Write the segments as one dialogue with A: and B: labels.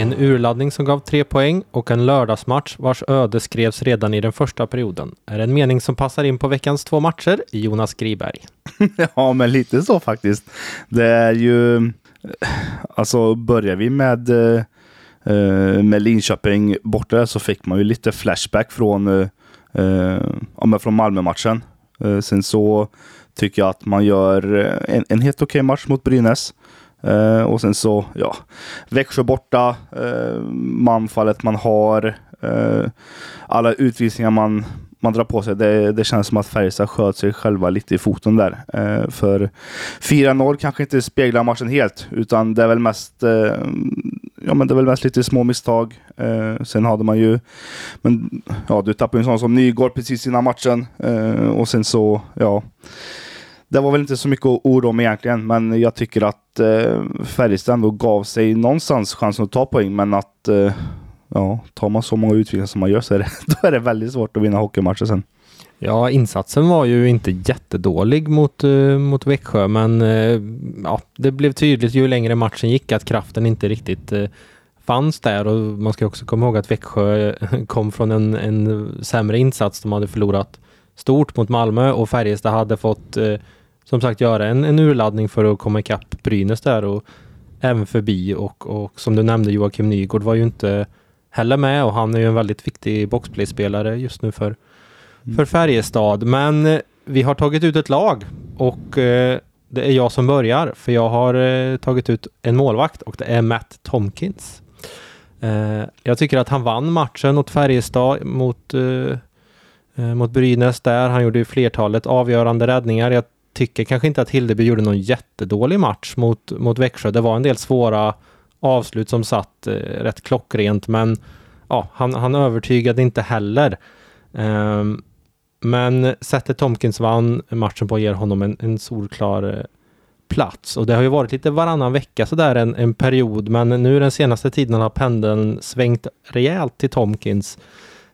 A: En urladdning som gav tre poäng och en lördagsmatch vars öde skrevs redan i den första perioden är en mening som passar in på veckans två matcher Jonas Griberg.
B: ja, men lite så faktiskt. Det är ju... Eh, alltså börjar vi med, eh, eh, med Linköping borta så fick man ju lite flashback från, ja, från Malmö-matchen. Sen så tycker jag att man gör en, en helt okej okay match mot Brynäs. Eh, och sen så, ja, Växjö borta, eh, manfallet man har, eh, alla utvisningar man, man drar på sig. Det, det känns som att Färjestad sköt sig själva lite i foten där. Eh, för 4-0 kanske inte speglar matchen helt, utan det är väl mest eh, Ja, men det är väl mest lite små misstag. Eh, sen hade man ju... Men ja, du tappade ju en sån som Nygård precis innan matchen. Eh, och sen så, ja det var väl inte så mycket att oroa om egentligen, men jag tycker att eh, Färjestad ändå gav sig någonstans chansen att ta poäng, men att eh, ja, tar man så många utvisningar som man gör så är det, då är det väldigt svårt att vinna hockeymatcher sen.
A: Ja, insatsen var ju inte jättedålig mot, uh, mot Växjö, men uh, ja, det blev tydligt ju längre matchen gick att kraften inte riktigt uh, fanns där och man ska också komma ihåg att Växjö kom från en, en sämre insats. De hade förlorat stort mot Malmö och Färjestad hade fått som sagt göra en, en urladdning för att komma ikapp Brynäs där och även förbi och, och som du nämnde Joakim Nygård var ju inte heller med och han är ju en väldigt viktig boxplay-spelare just nu för, mm. för Färjestad. Men eh, vi har tagit ut ett lag och eh, det är jag som börjar för jag har eh, tagit ut en målvakt och det är Matt Tomkins. Eh, jag tycker att han vann matchen mot Färjestad mot, mot Brynäs där. Han gjorde ju flertalet avgörande räddningar. Jag tycker kanske inte att Hildeby gjorde någon jättedålig match mot, mot Växjö. Det var en del svåra avslut som satt eh, rätt klockrent, men ja, han, han övertygade inte heller. Um, men sättet Tomkins vann matchen på ger honom en, en solklar eh, plats. Och det har ju varit lite varannan vecka sådär en, en period, men nu den senaste tiden har pendeln svängt rejält till Tomkins.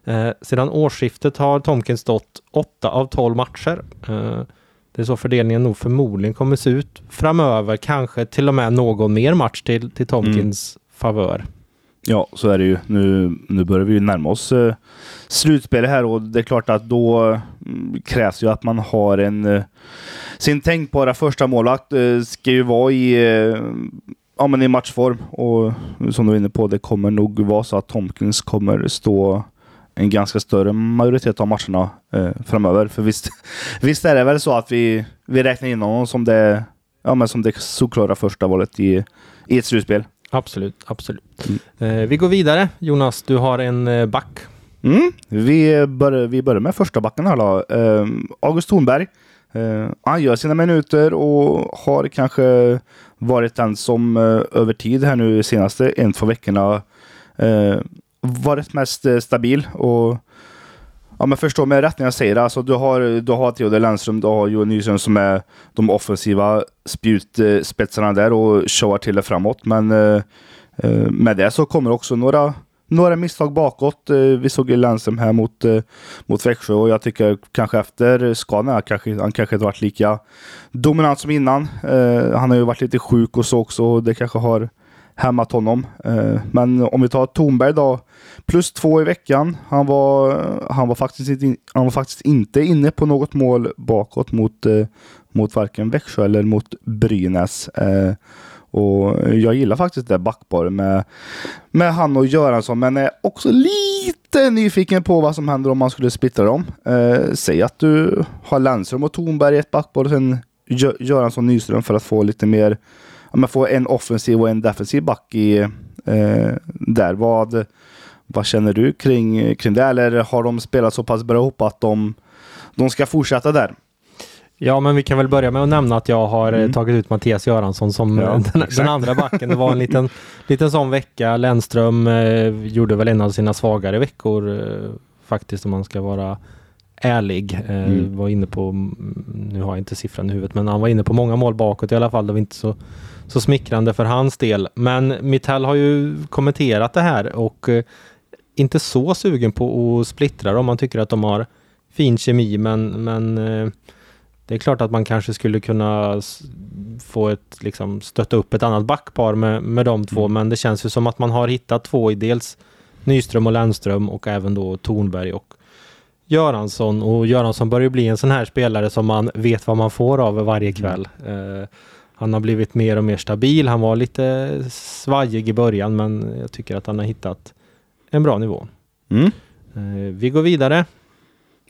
A: Eh, sedan årsskiftet har Tomkins stått 8 av 12 matcher. Eh, det är så fördelningen nog förmodligen kommer se ut framöver. Kanske till och med någon mer match till, till Tomkins mm. favör.
B: Ja, så är det ju. Nu, nu börjar vi närma oss eh, slutspelet här och det är klart att då mm, krävs ju att man har en... Eh, sin tänkbara första målvakt eh, ska ju vara i, eh, ja, men i matchform och som du är inne på, det kommer nog vara så att Tomkins kommer stå en ganska större majoritet av matcherna eh, framöver. För visst, visst är det väl så att vi, vi räknar in honom som det, ja, men som det såklara första valet i, i ett slutspel.
A: Absolut, absolut. Mm. Eh, vi går vidare. Jonas, du har en eh, back.
B: Mm. Vi, bör, vi börjar med första backen här då. Eh, August Thornberg. Eh, han gör sina minuter och har kanske varit den som eh, över tid här nu senaste en, två veckorna eh, varit mest eh, stabil och Ja men förstå mig rätt när jag säger det. Alltså, du har, du har Theodor Lennström, du har Johan Nyström som är de offensiva spjutspetsarna där och showar till det framåt. Men eh, eh, med det så kommer också några, några misstag bakåt. Eh, vi såg ju Lennström här mot, eh, mot Växjö och jag tycker kanske efter skadan kanske han kanske inte varit lika dominant som innan. Eh, han har ju varit lite sjuk och så också. Och det kanske har hämmat honom. Eh, men om vi tar Thornberg då. Plus två i veckan. Han var, han var, faktiskt, inte, han var faktiskt inte inne på något mål bakåt mot, eh, mot varken Växjö eller mot Brynäs. Eh, och jag gillar faktiskt det backparet med, med han och Göransson, men är också lite nyfiken på vad som händer om man skulle splittra dem. Eh, säg att du har Lennström och Tornberg i ett backpar och sen Göransson Nyström för att få lite mer man får en offensiv och en defensiv back i, eh, där. Vad, vad känner du kring, kring det? Eller har de spelat så pass bra ihop att de, de ska fortsätta där?
A: Ja, men vi kan väl börja med att nämna att jag har eh, mm. tagit ut Mattias Göransson som ja, den, den, andra backen. Det var en liten, liten sån vecka. Lennström eh, gjorde väl en av sina svagare veckor eh, faktiskt om man ska vara ärlig. Eh,
B: Mm.
A: Var inne på, mm, nu har jag inte siffran i huvudet, men han var inne på många mål bakåt i alla fall. Det var inte så, så smickrande för hans del. Men Mittell har ju kommenterat det här och eh, inte så sugen på att splittra dem. Man tycker att de har fin kemi, men, men eh, det är klart att man kanske skulle kunna få ett, liksom, stötta upp ett annat backpar med, med de två,
B: Mm.
A: men det känns ju som att man har hittat två i dels Nyström och Lennström och även då Tornberg och Göransson. Och Göransson börjar ju bli en sån här spelare som man vet vad man får av varje kväll. Eh, han har blivit mer och mer stabil. Han var lite svajig i början, men jag tycker att han har hittat en bra nivå.
B: Mm.
A: Eh, vi går vidare.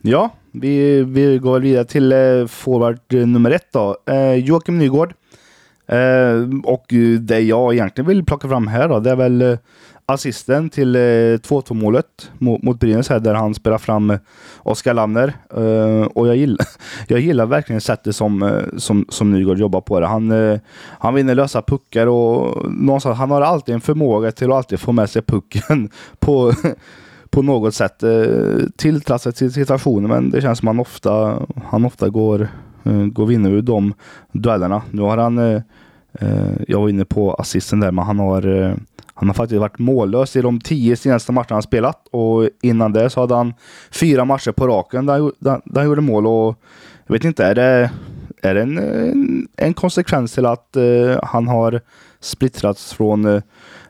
B: Ja, vi, vi går vidare till eh, forward eh, nummer ett då. Joakim Nygård. Och det jag egentligen vill plocka fram här då, det är väl assisten till eh, 2-2 målet mot, mot Brynäs här där han spelar fram eh, Oskar Lamner. Eh, och jag gillar, jag gillar verkligen sättet som, eh, som, som Nygård jobbar på det. Han, eh, han vinner lösa puckar och någonstans, han har alltid en förmåga till att alltid få med sig pucken på på något sätt eh, till situationen men det känns som han ofta, han ofta går, eh, går vinner ur de duellerna. Nu har han, eh, eh, jag var inne på assisten där, men han har, han har faktiskt varit mållös i de tio senaste matcherna han spelat och innan det så hade han fyra matcher på raken där, där, där han gjorde mål och jag vet inte, är det, är det en, en, en konsekvens till att eh, han har splittrats från eh,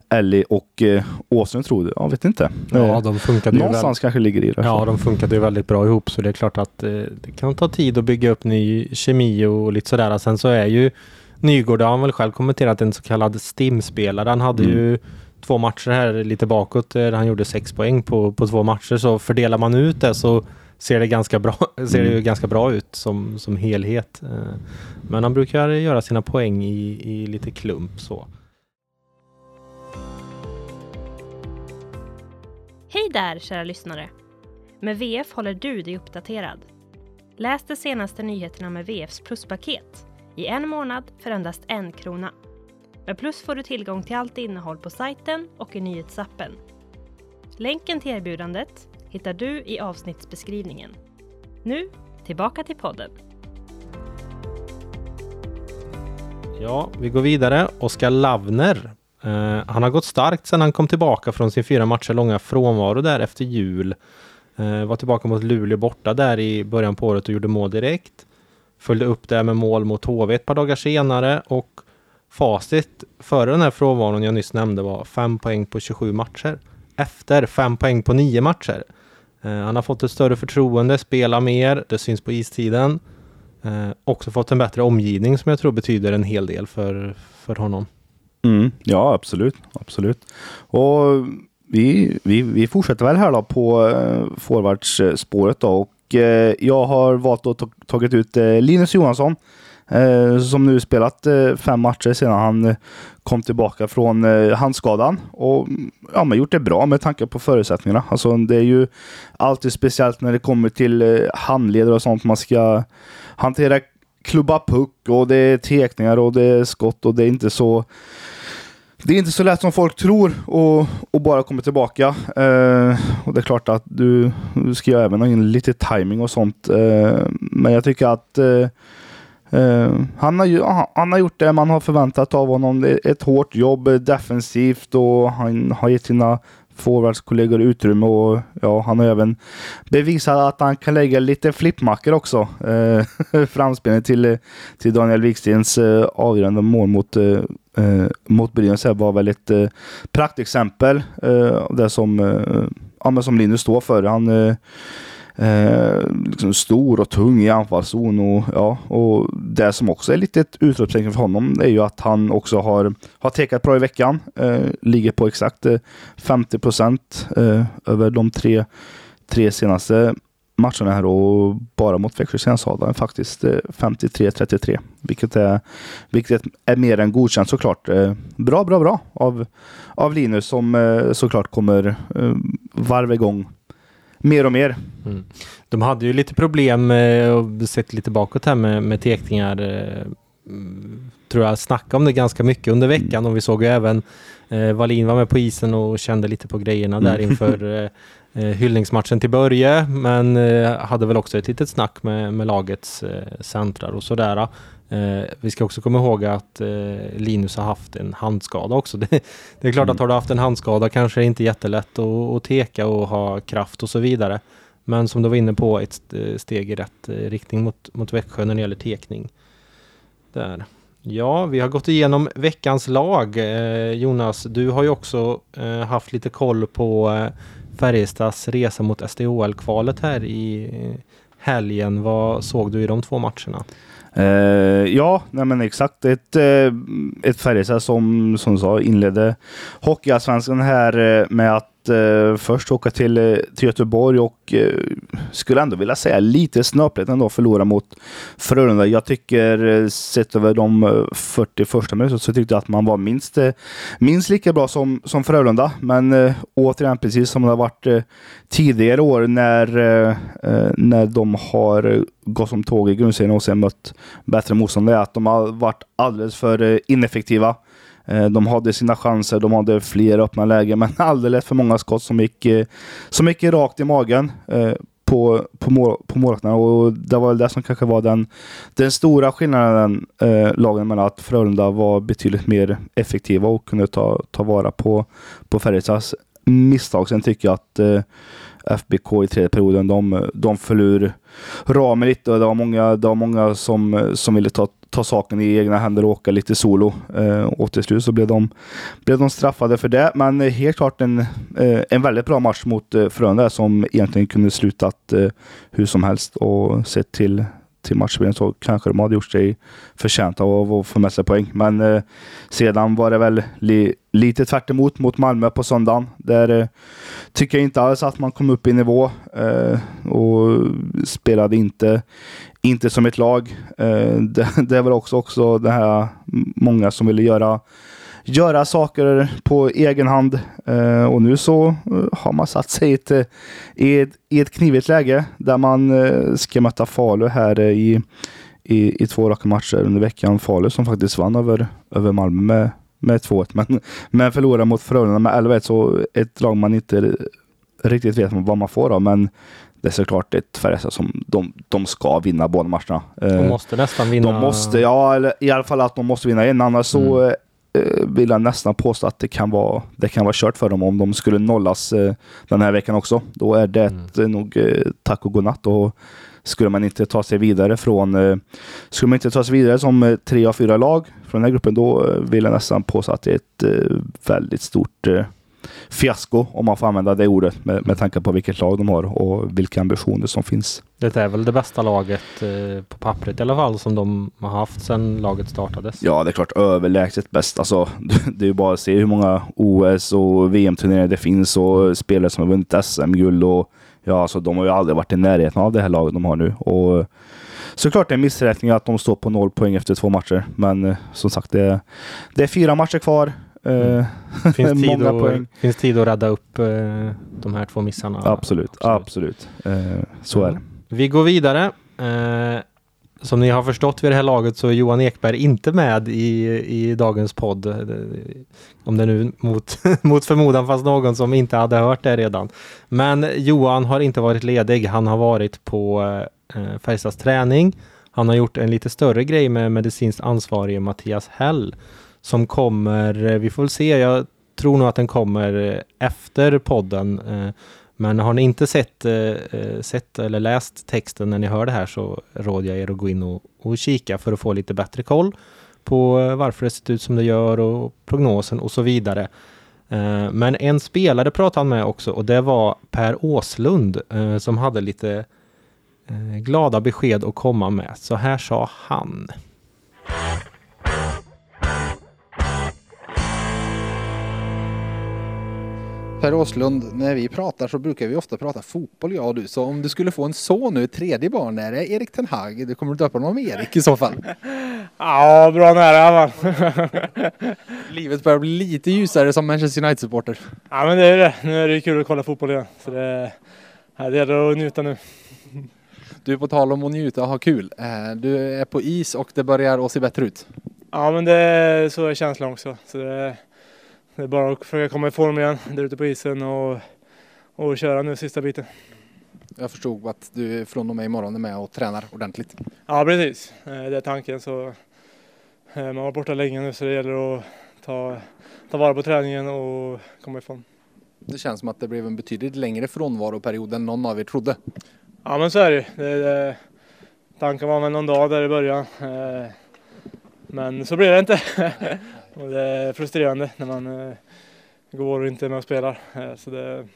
B: Ellie och eh, Åström tror du? Jag vet inte.
A: Ja, de funkade ju väl,
B: Någonstans kanske ligger i det.
A: Ja, de funkade ju väldigt bra ihop så det är klart att eh, det kan ta tid att bygga upp ny kemi och lite sådär. Sen så är ju Nygård, har han väl själv kommenterat, en så kallad STIM-spelare. Han hade
B: Mm.
A: ju två matcher här lite bakåt eh, där han gjorde sex poäng på, på två matcher. Så fördelar man ut det så ser det ganska bra, ser det ju
B: Mm.
A: ganska bra ut som, som helhet. Eh, Men han brukar göra sina poäng i, i lite klump så.
C: Hej där kära lyssnare! Med VF håller du dig uppdaterad. Läs de senaste nyheterna med VFs pluspaket i en månad för endast en krona. Med Plus får du tillgång till allt innehåll på sajten och i nyhetsappen. Länken till erbjudandet hittar du i avsnittsbeskrivningen. Nu, tillbaka till podden.
A: Ja, vi går vidare. Oskar Lavner. Eh, han har gått starkt sedan han kom tillbaka från sin fyra matcher långa frånvaro där efter jul. Eh, var tillbaka mot Luleå borta där i början på året och gjorde mål direkt. Följde upp det med mål mot HV ett par dagar senare och facit före den här frånvaron jag nyss nämnde var 5 poäng på 27 matcher. Efter 5 poäng på 9 matcher. Eh, han har fått ett större förtroende, spelar mer, det syns på istiden. Eh, också fått en bättre omgivning som jag tror betyder en hel del för, för honom.
B: Mm, ja, absolut. absolut. Och vi, vi, vi fortsätter väl här då på eh, forwardsspåret då. Och Eh, jag har valt att ta, tagit ut eh, Linus Johansson. Eh, som nu spelat fem matcher sedan han kom tillbaka från handskadan. Och ja, men gjort det bra med tanke på förutsättningarna. Alltså, det är ju alltid speciellt när det kommer till handledare och sånt. Man ska hantera klubba puck och det är tekningar och det är skott och det är inte så det är inte så lätt som folk tror och, och bara komma tillbaka. Eh, och det är klart att du, du ska ju även ha in lite timing och sånt. Eh, men jag tycker att eh, eh, han, har ju, han- har gjort det man har förväntat av honom. Ett hårt jobb defensivt och han har gett sina forwardskollegor utrymme och ja, han har även bevisat att han kan lägga lite flippmackor också. Eh, framspelning till, till Daniel Wikstens eh, avgörande mål mot, eh, eh, mot Brynäs här var väl ett eh, praktexempel. Eh, det som, eh, ja, men som Linus står för. Han eh, eh, liksom stor och tung i anfallszon och, ja, och det som också är lite ett utropstecken för honom är ju att han också har, har tekat bra i veckan. Eh, ligger på exakt eh, 50 procent eh, över de tre, tre senaste matcherna här och bara mot Växjö Sensadlaren faktiskt eh, 53-33. Vilket är, vilket är mer än godkänt såklart. Eh, bra, bra, bra av, av Linus som eh, såklart kommer varva igång mer och mer. Mm.
A: De hade ju lite problem, och sett lite bakåt här med, med tekningar mm, tror jag snackade om det ganska mycket under veckan och vi såg ju även eh, Wallin var med på isen och kände lite på grejerna där
B: Mm.
A: inför eh, eh, hyllningsmatchen till Börje men eh, hade väl också ett litet snack med, med lagets eh, centrar och sådär. Eh, vi ska också komma ihåg att eh, Linus har haft en handskada också. Det, det är klart
B: Mm.
A: att har du haft en handskada kanske det är inte jättelätt att, att teka och ha kraft och så vidare. Men som du var inne på, ett st- steg i rätt eh, riktning mot, mot Växjö när det gäller tekning. Där. Ja, vi har gått igenom veckans lag. Eh, Jonas, du har ju också eh, haft lite koll på eh, Färjestads resa mot SDHL-kvalet här i eh, helgen. Vad såg du i de två matcherna?
B: Eh, ja, nej men exakt. Ett, eh, ett Färjestad som, som sa inledde Hockeyallsvenskan här eh, med att eh, först åka till, eh, till Göteborg och eh, skulle ändå vilja säga lite snöpligt ändå förlora mot Frölunda. Jag tycker eh, sett över de eh, 40 första minuterna så tyckte jag att man var minst, eh, minst lika bra som, som Frölunda. Men eh, återigen, precis som det har varit eh, tidigare år när, eh, när de har gått som tåg i grundserien och sen mött bättre motståndare, är att de har varit alldeles för eh, ineffektiva. Eh, de hade sina chanser, de hade fler öppna lägen, men alldeles för många skott som gick, eh, som gick rakt i magen eh, på, på, mål, på målvakterna. Och det var väl det som kanske var den, den stora skillnaden eh, lagen mellan att Frölunda var betydligt mer effektiva och kunde ta, ta vara på, på Färjestads misstag. Sen tycker jag att eh, FBK i tredje perioden, de, de föll ur ramen lite och det var många, det var många som, som ville ta, ta saken i egna händer och åka lite solo. Eh, och till slut så blev de, blev de straffade för det. Men helt klart en, eh, en väldigt bra match mot eh, Frölunda som egentligen kunde slutat eh, hur som helst och sett till till matchbilden så kanske de hade gjort sig förtjänta av att få med sig poäng. Men eh, sedan var det väl li, lite tvärt emot mot Malmö på söndagen. Där eh, tycker jag inte alls att man kom upp i nivå eh, och spelade inte, inte som ett lag. Eh, det, det är väl också, också det här många som ville göra göra saker på egen hand. Eh, och nu så eh, har man satt sig i ett, eh, i ett, i ett knivigt läge där man ska möta Falu här i, i, i två raka matcher under veckan. Falu som faktiskt vann över, över Malmö med, med 2-1 men, men förlorade mot Frölunda med 11-1. Så ett lag man inte riktigt vet vad man får av. Men det är såklart ett Färjestad som de, de ska vinna båda matcherna.
A: De måste nästan vinna.
B: de måste, ja, eller i alla fall att de måste vinna en. Annars så eh, vill jag nästan påstå att det kan, vara, det kan vara kört för dem om de skulle nollas eh, den här veckan också. Då är det eh, nog eh, tack och godnatt. Och skulle man inte ta sig vidare från eh, Skulle man inte ta sig vidare som eh, tre av fyra lag från den här gruppen, då eh, vill jag nästan påstå att det är ett eh, väldigt stort eh, fiasko, om man får använda det ordet, med, med tanke på vilket lag de har och vilka ambitioner som finns.
A: Det är väl det bästa laget eh, på pappret i alla fall som de har haft sedan laget startades.
B: Ja, det är klart överlägset bäst. Alltså, det är ju bara att se hur många OS och VM-turneringar det finns och spelare som har vunnit SM-guld. Och, ja, alltså, de har ju aldrig varit i närheten av det här laget de har nu. Och, såklart det är en missräkning att de står på noll poäng efter två matcher. Men eh, som sagt, det det är fyra matcher kvar. Eh,
A: Finns tid,
B: många
A: att,
B: poäng.
A: finns tid att rädda upp eh, de här två missarna.
B: Absolut, absolut. Eh, så är det.
A: Vi går vidare. Som ni har förstått vid det här laget så är Johan Ekberg inte med i, i dagens podd. Om det nu mot, mot förmodan fanns någon som inte hade hört det redan. Men Johan har inte varit ledig. Han har varit på eh, Färjestads träning. Han har gjort en lite större grej med medicinskt ansvarige Mattias Hell som kommer, eh, vi får väl se, jag tror nog att den kommer eh, efter podden. Eh, men har ni inte sett, sett eller läst texten när ni hör det här så råder jag er att gå in och, och kika för att få lite bättre koll på varför det ser ut som det gör och prognosen och så vidare. Men en spelare pratade han med också och det var Per Åslund som hade lite glada besked att komma med. Så här sa han.
D: Per Åslund, när vi pratar så brukar vi ofta prata fotboll jag och du. Så om du skulle få en son nu, tredje barn, är det Erik Ten Hag? Du kommer du döpa honom Erik i så fall?
E: Ja, bra nära va.
D: Livet börjar bli lite ljusare som Manchester United-supporter.
E: Ja men det är det. Nu är det kul att kolla fotboll igen. Så det, ja, det gäller att njuta nu.
D: Du, på tal om att njuta och ha kul. Eh, du är på is och det börjar att se bättre ut.
E: Ja, men det, så är känslan också. Så det, det är bara att försöka komma i form igen där ute på isen och, och köra nu sista biten.
D: Jag förstod att du från och med imorgon är med och tränar ordentligt.
E: Ja, precis. Eh, Det är tanken. Så eh, man har varit borta länge nu så det gäller att ta, ta vara på träningen och komma i form.
D: Det känns som att det blev en betydligt längre frånvaroperiod än någon av er trodde.
E: Ja, men så är det det, det Tanken var väl någon dag där i början. eh, Men så blir det inte. Och det är frustrerande när man eh, går och inte är med och spelar. Eh, Så det,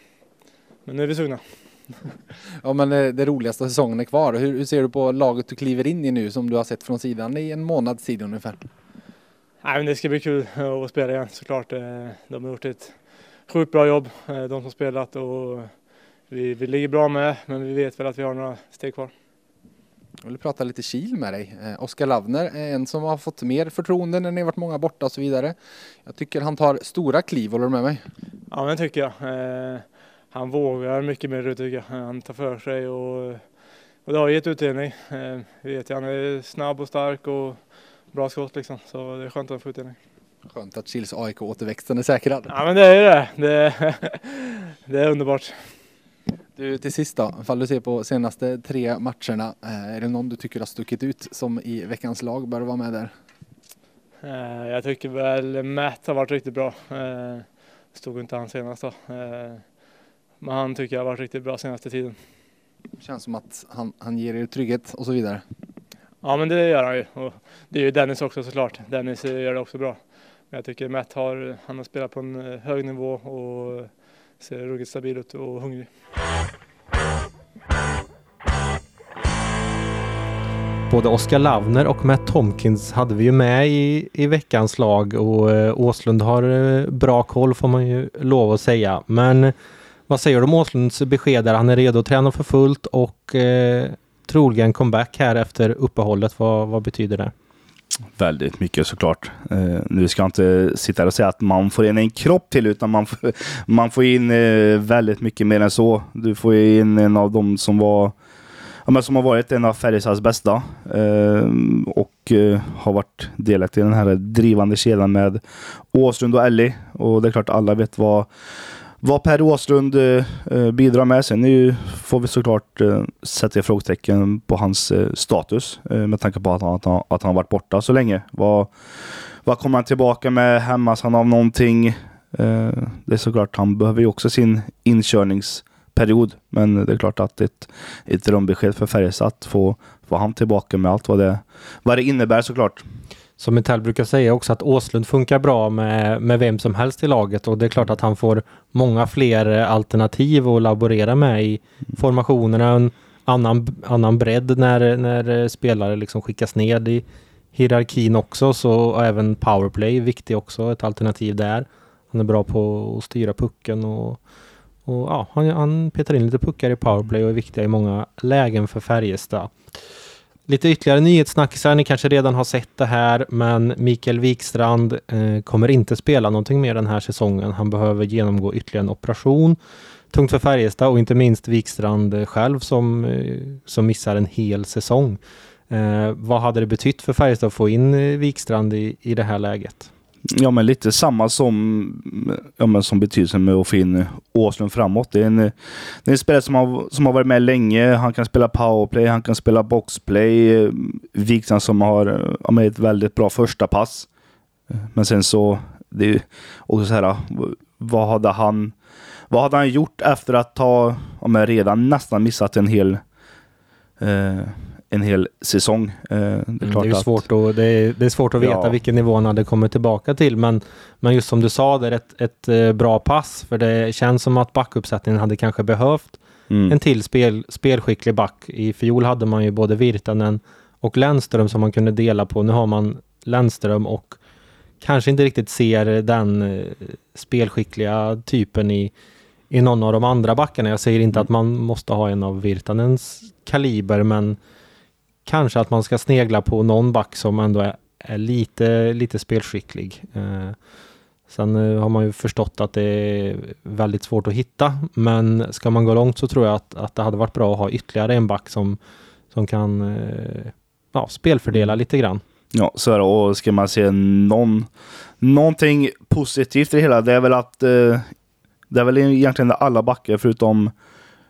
E: men nu är vi sugna.
D: Ja, men eh, det roligaste säsongen är kvar. Hur, hur ser du på laget du kliver in i nu som du har sett från sidan i en månads tid ungefär?
E: Nej, men det ska bli kul att spela igen såklart. De har gjort ett sjukt bra jobb, de som spelat. Och vi, vi ligger bra med, men vi vet väl att vi har några steg kvar.
D: Jag vill prata lite Kil med dig. Eh, Oskar Lavner är en som har fått mer förtroende när ni varit många borta och så vidare. Jag tycker han tar stora kliv, håller du med mig?
E: Ja, men det tycker jag. Eh, Han vågar mycket mer, tycker jag. Han tar för sig och, och det har gett utdelning. Eh, vet ju, han är snabb och stark och bra skott liksom. Så det är skönt att få utdelning.
D: Skönt att Kils AIK-återväxten är säkrad.
E: Ja, men det är ju det. Det, det är underbart.
D: Du, till sist då, ifall du ser på senaste tre matcherna, eh, är det någon du tycker har stuckit ut som i veckans lag bör vara med där?
E: Eh, Jag tycker väl Matt har varit riktigt bra. Eh, Stod inte han senast då. Men han tycker jag har varit riktigt bra senaste tiden.
D: Känns som att han, han ger er trygghet och så vidare.
E: Ja men det gör han ju. Och det är ju Dennis också såklart. Dennis gör det också bra. Men jag tycker Matt har, han har spelat på en hög nivå och ser ruggigt stabil ut och hungrig.
A: Både Oskar Lavner och Matt Tomkins hade vi ju med i, i veckans lag och eh, Åslund har eh, bra koll får man ju lov att säga. Men vad säger du om Åslunds besked där? Han är redo att träna för fullt och eh, troligen comeback här efter uppehållet. Vad, vad betyder det?
B: Väldigt mycket såklart. Eh, nu ska jag inte sitta här och säga att man får in en kropp till, utan man får, man får in eh, väldigt mycket mer än så. Du får in en av dem som var ja, men som har varit en av Färjestads bästa eh, och eh, har varit delaktig i den här drivande kedjan med Åslund och Ellie. Och det är klart alla vet vad vad Per Åslund eh, eh bidrar med. Sen nu får vi såklart eh, sätta frågetecken på hans eh, status eh, med tanke på att han, att, han, att han varit borta så länge. Vad, vad kommer han tillbaka med? Hämmas han av någonting? Eh, det är såklart, han behöver ju också sin inkörningsperiod. Men det är klart att ett, ett drömbesked för Färjestad att få, få han tillbaka med allt vad det, vad det innebär såklart.
A: Som Metall brukar säga också att Åslund funkar bra med, med vem som helst i laget och det är klart att han får många fler eh, alternativ att laborera med i formationerna. En annan, annan bredd när, när eh, spelare liksom skickas ned i hierarkin också. Så och även powerplay viktig också, ett alternativ där. Han är bra på att styra pucken och, och ja, han, han petar in lite puckar i powerplay och är viktiga i många lägen för Färjestad. Lite ytterligare nyhetssnackisar, ni kanske redan har sett det här, men Mikael Wikstrand eh, kommer inte spela någonting mer den här säsongen. Han behöver genomgå ytterligare en operation. Tungt för Färjestad och inte minst Wikstrand själv som, eh, som missar en hel säsong. Eh, vad hade det betytt för Färjestad att få in eh, Wikstrand i, i det här läget?
B: Ja, men lite samma som, ja, men som betydelsen med att få in Åslund framåt. Det är en, det är en spelare som har, som har varit med länge. Han kan spela powerplay, han kan spela boxplay. Wikstrand som har ja, men ett väldigt bra första pass. Men sen så, det är också så här, vad hade han, vad hade han gjort efter att ha ja, men redan nästan missat en hel eh, en hel säsong. Eh, det är,
A: Mm, Det
B: klart
A: är
B: att,
A: svårt att, det är, det är svårt att veta
B: Ja.
A: vilken nivå han hade kommit tillbaka till. Men, men just som du sa, det är ett, ett eh, bra pass. För det känns som att backuppsättningen hade kanske behövt
B: Mm.
A: en till spel, spelskicklig back. I fjol hade man ju både Virtanen och Lennström som man kunde dela på. Nu har man Lennström och kanske inte riktigt ser den eh, spelskickliga typen i, i någon av de andra backarna. Jag säger inte att man måste ha en av Virtanens kaliber, men kanske att man ska snegla på någon back som ändå är, är lite, lite spelskicklig. Eh, sen eh, har man ju förstått att det är väldigt svårt att hitta, men ska man gå långt så tror jag att, att det hade varit bra att ha ytterligare en back som, som kan eh, ja, spelfördela lite grann.
B: Ja, så är det. Och ska man se någon, någonting positivt i det hela, det är väl att eh, det är väl egentligen alla backar förutom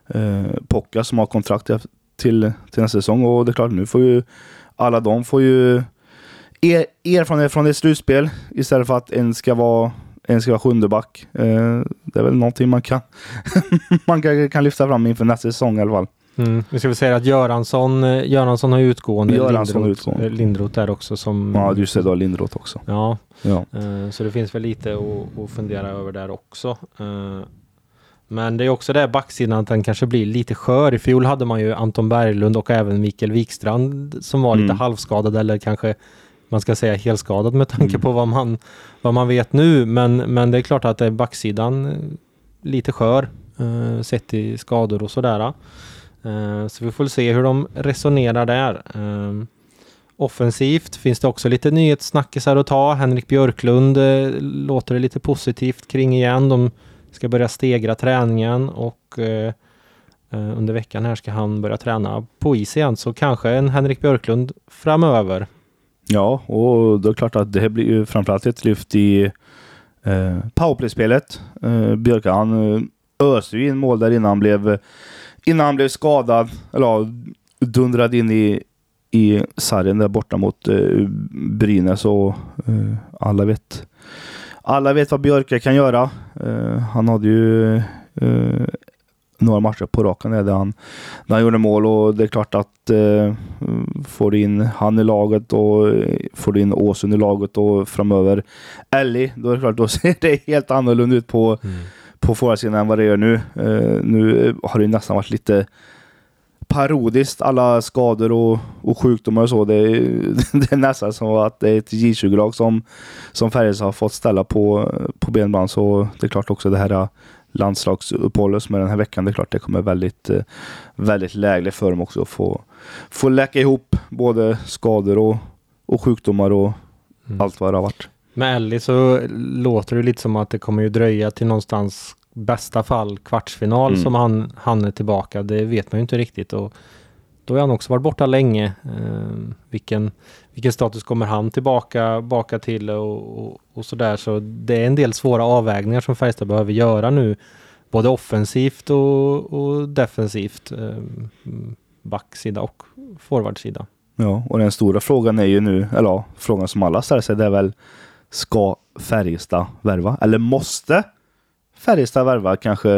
B: eh, Pocka som har kontrakt till, till nästa säsong. Och det är klart, nu får ju alla de får ju er, erfarenhet från ett slutspel istället för att en ska vara en ska vara sjunde back. Eh, det är väl någonting man kan, man kan, kan lyfta fram inför nästa säsong i alla fall.
A: Mm. Vi ska väl säga att Göransson, eh, Göransson har utgående.
B: Göransson
A: Lindroth,
B: utgående.
A: eh, Lindroth där också som...
B: Ja, just det. Du har Lindroth också.
A: Ja,
B: Ja.
A: eh, så det finns väl lite att, att fundera över där också. Eh, Men det är också det backsidan att den kanske blir lite skör. I fjol hade man ju Anton Berglund och även Mikael Wikstrand som var lite
B: Mm.
A: halvskadad eller kanske man ska säga helskadad med tanke
B: Mm.
A: på vad man, vad man vet nu. Men, men det är klart att det är backsidan eh, lite skör eh, sett i skador och sådär. Eh, så vi får se hur de resonerar där. Eh, offensivt finns det också lite nyhetssnackisar att ta. Henrik Björklund eh, låter det lite positivt kring igen. De ska börja stegra träningen och eh, eh, under veckan här ska han börja träna på is igen. Så kanske en Henrik Björklund framöver.
B: Ja, och då är det klart att det här blir ju framförallt ett lyft i eh, powerplay-spelet. Eh, Björka han eh, öste ju in mål där innan han blev, innan han blev skadad. Eller ja, dundrade in i, i sargen där borta mot eh, Brynäs och eh, alla vet alla vet vad Björka kan göra. Eh, han hade ju eh, några matcher på raken där han, när han gjorde mål och det är klart att eh, får du in han i laget och får du in Åsund i laget och framöver Ellie, då är det klart då ser det helt annorlunda ut på, på forwardsidan än vad det gör nu. Nu har det nästan varit lite parodiskt, alla skador och, och sjukdomar och så. Det är, det är nästan som att det är ett J20-lag som, som Färjestad har fått ställa på, på benband. Så det är klart också det här landslagsuppehållet som är den här veckan. Det är klart det kommer väldigt, eh, väldigt lägligt för dem också att få, få läka ihop både skador och, och sjukdomar och
A: Mm.
B: allt vad det har varit.
A: Med Ellie så låter det lite som att det kommer ju dröja till någonstans bästa fall kvartsfinal
B: Mm.
A: som han, han är tillbaka. Det vet man ju inte riktigt. Och då har han också varit borta länge. Eh, vilken, vilken status kommer han tillbaka baka till och, och, och sådär. Så det är en del svåra avvägningar som Färjestad behöver göra nu. Både offensivt och, och defensivt. Eh, backsida och forwardsida.
B: Ja, och den stora frågan är ju nu, eller ja, frågan som alla ställer sig, det är väl ska Färjestad värva? Eller måste Färjestad värva kanske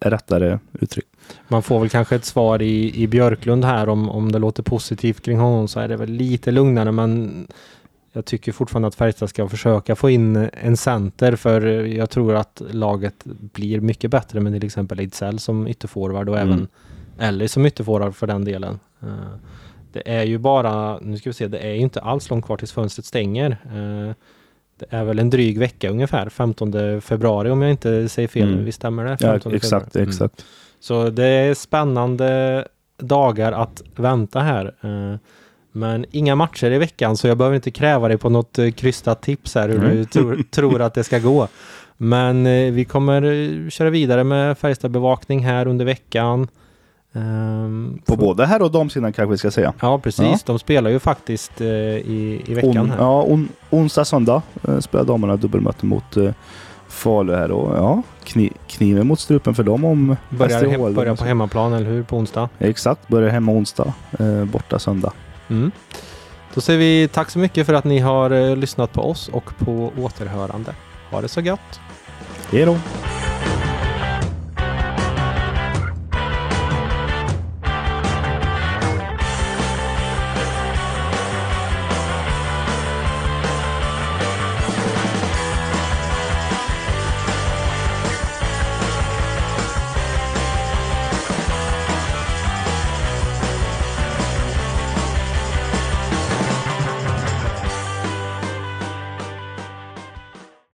B: är rättare uttryck.
A: Man får väl kanske ett svar i, i Björklund här om, om det låter positivt kring honom så är det väl lite lugnare men jag tycker fortfarande att Färjestad ska försöka få in en center för jag tror att laget blir mycket bättre med till exempel Ejdsell som ytterforward och
B: Mm.
A: även Ellie som ytterforward för den delen. Eh, Det är ju bara, nu ska vi se, det är ju inte alls långt kvar tills fönstret stänger. Det är väl en dryg vecka ungefär, 15 februari om jag inte säger fel.
B: Mm.
A: Visst stämmer det?
B: Ja,
A: 15
B: exakt,
A: februari. Mm.
B: exakt.
A: Så det är spännande dagar att vänta här. Eh, Men inga matcher i veckan så jag behöver inte kräva dig på något eh, krystat tips här hur du tror, tror att det ska gå. Men eh, vi kommer köra vidare med Färjestad bevakning här under veckan. Ehm,
B: På
A: får-
B: både här och damsidan kanske vi ska säga.
A: Ja precis,
B: Ja.
A: de spelar ju faktiskt eh, i, i veckan
B: On,
A: här.
B: ja, on, onsdag, söndag eh, spelar damerna dubbelmöte mot eh, Falu här och ja, kni, kniven mot strupen för dem om
A: Börjar, hem, börjar på hemmaplan, eller hur? På onsdag.
B: Exakt, börjar hemma onsdag, eh, borta söndag.
A: Mm. Då säger vi tack så mycket för att ni har lyssnat på oss och på återhörande. Ha det så gött!
B: Hej då!